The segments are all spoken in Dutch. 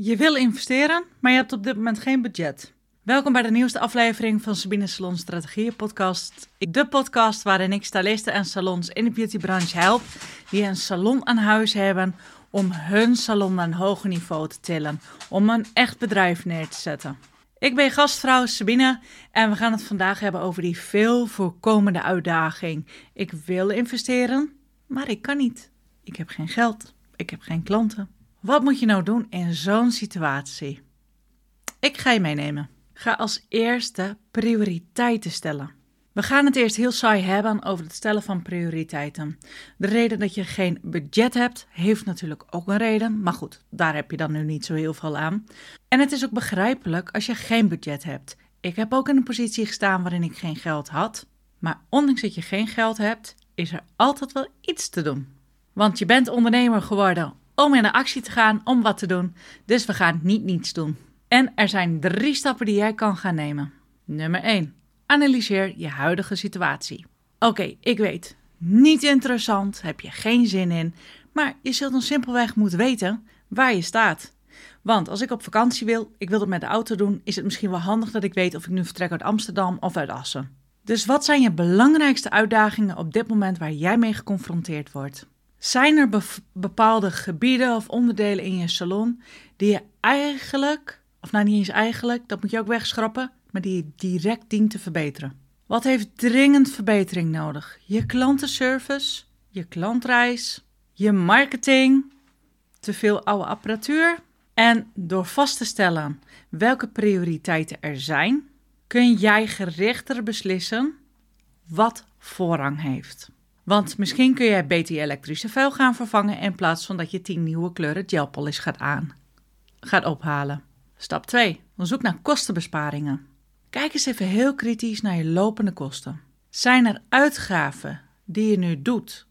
Je wil investeren, maar je hebt op dit moment geen budget. Welkom bij de nieuwste aflevering van Sabine Salon Strategieën podcast. De podcast waarin ik stylisten en salons in de beautybranche help die een salon aan huis hebben om hun salon naar een hoger niveau te tillen, om een echt bedrijf neer te zetten. Ik ben gastvrouw Sabine en we gaan het vandaag hebben over die veel voorkomende uitdaging. Ik wil investeren, maar ik kan niet. Ik heb geen geld, ik heb geen klanten. Wat moet je nou doen in zo'n situatie? Ik ga je meenemen. Ga als eerste prioriteiten stellen. We gaan het eerst heel saai hebben over het stellen van prioriteiten. De reden dat je geen budget hebt, heeft natuurlijk ook een reden. Maar goed, daar heb je dan nu niet zo heel veel aan. En het is ook begrijpelijk als je geen budget hebt. Ik heb ook in een positie gestaan waarin ik geen geld had. Maar ondanks dat je geen geld hebt, is er altijd wel iets te doen. Want je bent ondernemer geworden om in de actie te gaan, om wat te doen. Dus we gaan niet niets doen. En er zijn drie stappen die jij kan gaan nemen. Nummer 1. Analyseer je huidige situatie. Oké, ik weet, niet interessant, heb je geen zin in, maar je zult dan simpelweg moeten weten waar je staat. Want als ik op vakantie wil, ik wil het met de auto doen, is het misschien wel handig dat ik weet of ik nu vertrek uit Amsterdam of uit Assen. Dus wat zijn je belangrijkste uitdagingen op dit moment waar jij mee geconfronteerd wordt? Zijn er bepaalde gebieden of onderdelen in je salon die je eigenlijk, of nou niet eens eigenlijk, dat moet je ook wegschrappen, maar die je direct dient te verbeteren? Wat heeft dringend verbetering nodig? Je klantenservice, je klantreis, je marketing, te veel oude apparatuur. En door vast te stellen welke prioriteiten er zijn, kun jij gerichter beslissen wat voorrang heeft. Want misschien kun jij beter je elektrische vuil gaan vervangen in plaats van dat je 10 nieuwe kleuren gelpolish gaat aan. Gaat ophalen. Stap 2. Zoek naar kostenbesparingen. Kijk eens even heel kritisch naar je lopende kosten. Zijn er uitgaven die je nu doet?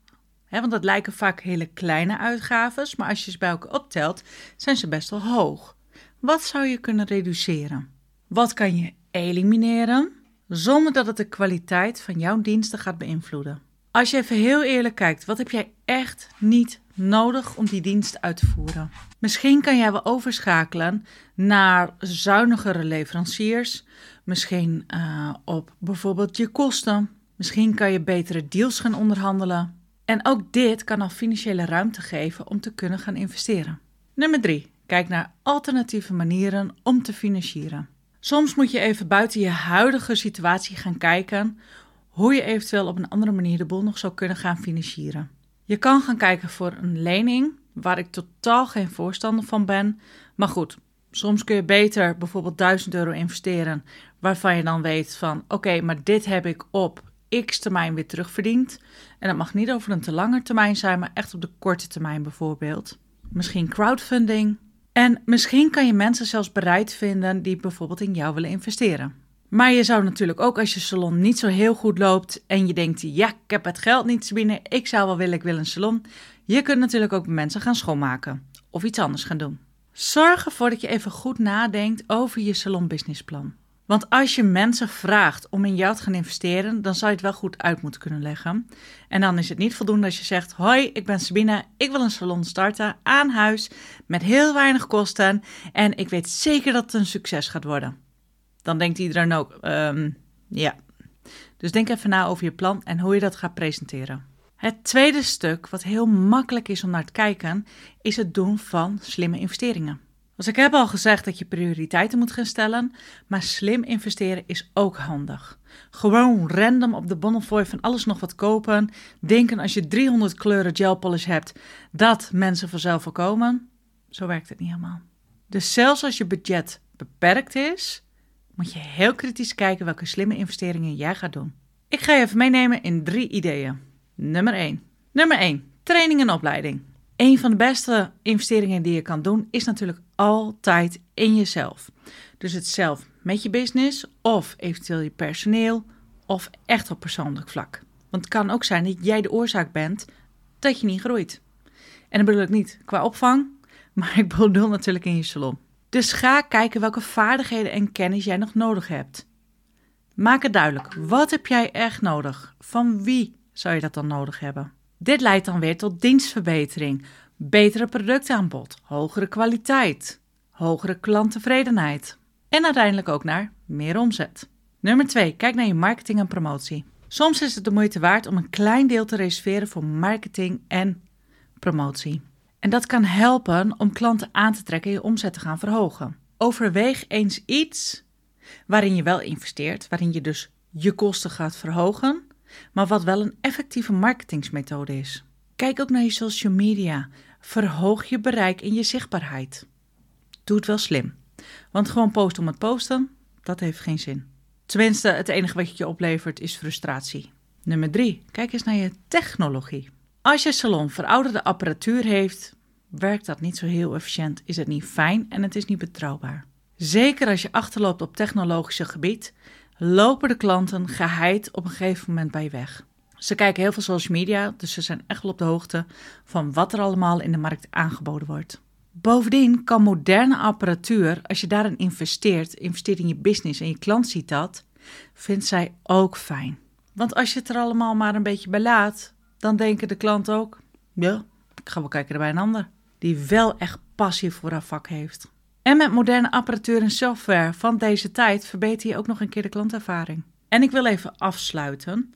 want dat lijken vaak hele kleine uitgaven, maar als je ze bij elkaar optelt, zijn ze best wel hoog. Wat zou je kunnen reduceren? Wat kan je elimineren zonder dat het de kwaliteit van jouw diensten gaat beïnvloeden? Als je even heel eerlijk kijkt, wat heb jij echt niet nodig om die dienst uit te voeren? Misschien kan jij wel overschakelen naar zuinigere leveranciers. Misschien uh, op bijvoorbeeld je kosten. Misschien kan je betere deals gaan onderhandelen. En ook dit kan al financiële ruimte geven om te kunnen gaan investeren. Nummer 3. Kijk naar alternatieve manieren om te financieren. Soms moet je even buiten je huidige situatie gaan kijken hoe je eventueel op een andere manier de boel nog zou kunnen gaan financieren. Je kan gaan kijken voor een lening, waar ik totaal geen voorstander van ben. Maar goed, soms kun je beter bijvoorbeeld 1000 euro investeren, waarvan je dan weet van oké, maar dit heb ik op x termijn weer terugverdiend. En dat mag niet over een te lange termijn zijn, maar echt op de korte termijn bijvoorbeeld. Misschien crowdfunding. En misschien kan je mensen zelfs bereid vinden die bijvoorbeeld in jou willen investeren. Maar je zou natuurlijk ook als je salon niet zo heel goed loopt en je denkt, ja, ik heb het geld niet binnen, ik zou wel willen, ik wil een salon. Je kunt natuurlijk ook mensen gaan schoonmaken of iets anders gaan doen. Zorg ervoor dat je even goed nadenkt over je salonbusinessplan. Want als je mensen vraagt om in jou te gaan investeren, dan zou je het wel goed uit moeten kunnen leggen. En dan is het niet voldoende als je zegt: Hoi, ik ben Sabine, ik wil een salon starten aan huis met heel weinig kosten en ik weet zeker dat het een succes gaat worden dan denkt iedereen ook, ehm, ja. Dus denk even na over je plan en hoe je dat gaat presenteren. Het tweede stuk, wat heel makkelijk is om naar te kijken, is het doen van slimme investeringen. Dus ik heb al gezegd dat je prioriteiten moet gaan stellen, maar slim investeren is ook handig. Gewoon random op de Bonnefoy van alles nog wat kopen, denken als je 300 kleuren gel polish hebt dat mensen vanzelf voorkomen. Zo werkt het niet helemaal. Dus zelfs als je budget beperkt is, moet je heel kritisch kijken welke slimme investeringen jij gaat doen. Ik ga je even meenemen in drie ideeën. Nummer 1. Nummer 1. Training en opleiding. Een van de beste investeringen die je kan doen is natuurlijk altijd in jezelf. Dus het zelf met je business of eventueel je personeel of echt op persoonlijk vlak. Want het kan ook zijn dat jij de oorzaak bent dat je niet groeit. En dan bedoel ik niet qua opvang, maar ik bedoel natuurlijk in je salon. Dus ga kijken welke vaardigheden en kennis jij nog nodig hebt. Maak het duidelijk. Wat heb jij echt nodig? Van wie zou je dat dan nodig hebben? Dit leidt dan weer tot dienstverbetering, betere productaanbod, hogere kwaliteit, hogere klanttevredenheid. En uiteindelijk ook naar meer omzet. Nummer 2. Kijk naar je marketing en promotie. Soms is het de moeite waard om een klein deel te reserveren voor marketing en promotie. En dat kan helpen om klanten aan te trekken en je omzet te gaan verhogen. Overweeg eens iets waarin je wel investeert, waarin je dus je kosten gaat verhogen, maar wat wel een effectieve marketingsmethode is. Kijk ook naar je social media. Verhoog je bereik en je zichtbaarheid. Doe het wel slim. Want gewoon posten om het posten, dat heeft geen zin. Tenminste, het enige wat je oplevert is frustratie. Nummer 3. Kijk eens naar je technologie. Als je salon verouderde apparatuur heeft, werkt dat niet zo heel efficiënt, is het niet fijn en het is niet betrouwbaar. Zeker als je achterloopt op technologische gebied, lopen de klanten geheid op een gegeven moment bij je weg. Ze kijken heel veel social media, dus ze zijn echt wel op de hoogte van wat er allemaal in de markt aangeboden wordt. Bovendien kan moderne apparatuur, als je daarin investeert, investeert in je business en je klant ziet dat, vindt zij ook fijn. Want als je het er allemaal maar een beetje bij laat, dan denken de klanten ook: ja, ik ga wel kijken bij een ander. Die wel echt passie voor haar vak heeft. En met moderne apparatuur en software van deze tijd verbeter je ook nog een keer de klantervaring. En ik wil even afsluiten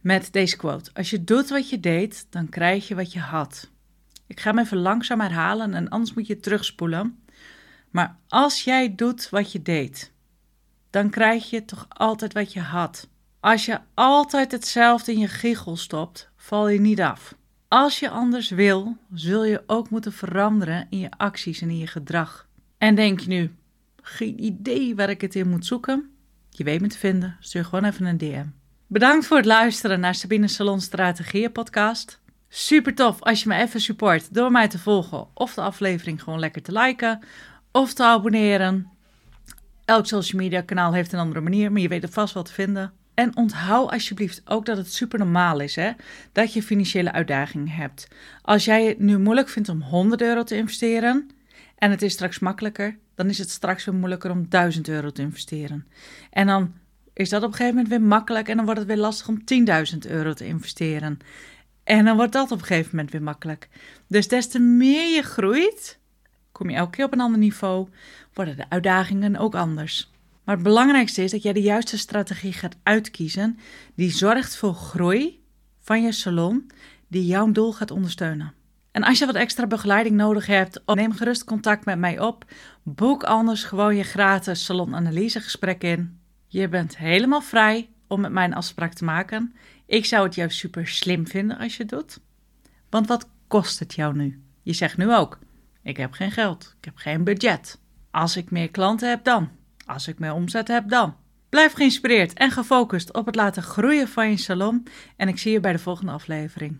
met deze quote: Als je doet wat je deed, dan krijg je wat je had. Ik ga hem even langzaam herhalen en anders moet je terugspoelen. Maar als jij doet wat je deed, dan krijg je toch altijd wat je had. Als je altijd hetzelfde in je giegel stopt, val je niet af. Als je anders wil, zul je ook moeten veranderen in je acties en in je gedrag. En denk je nu, geen idee waar ik het in moet zoeken? Je weet me te vinden, stuur gewoon even een DM. Bedankt voor het luisteren naar Sabine Salon Strategieën podcast. Super tof als je me even support door mij te volgen of de aflevering gewoon lekker te liken of te abonneren. Elk social media kanaal heeft een andere manier, maar je weet het vast wel te vinden. En onthoud alsjeblieft ook dat het super normaal is hè, dat je financiële uitdagingen hebt. Als jij het nu moeilijk vindt om 100 euro te investeren en het is straks makkelijker, dan is het straks weer moeilijker om 1000 euro te investeren. En dan is dat op een gegeven moment weer makkelijk en dan wordt het weer lastig om 10.000 euro te investeren. En dan wordt dat op een gegeven moment weer makkelijk. Dus des te meer je groeit, kom je elke keer op een ander niveau, worden de uitdagingen ook anders. Maar het belangrijkste is dat jij de juiste strategie gaat uitkiezen die zorgt voor groei van je salon, die jouw doel gaat ondersteunen. En als je wat extra begeleiding nodig hebt, neem gerust contact met mij op. Boek anders gewoon je gratis salonanalysegesprek in. Je bent helemaal vrij om met mij een afspraak te maken. Ik zou het juist super slim vinden als je het doet. Want wat kost het jou nu? Je zegt nu ook: ik heb geen geld, ik heb geen budget. Als ik meer klanten heb dan. Als ik meer omzet heb dan. Blijf geïnspireerd en gefocust op het laten groeien van je salon en ik zie je bij de volgende aflevering.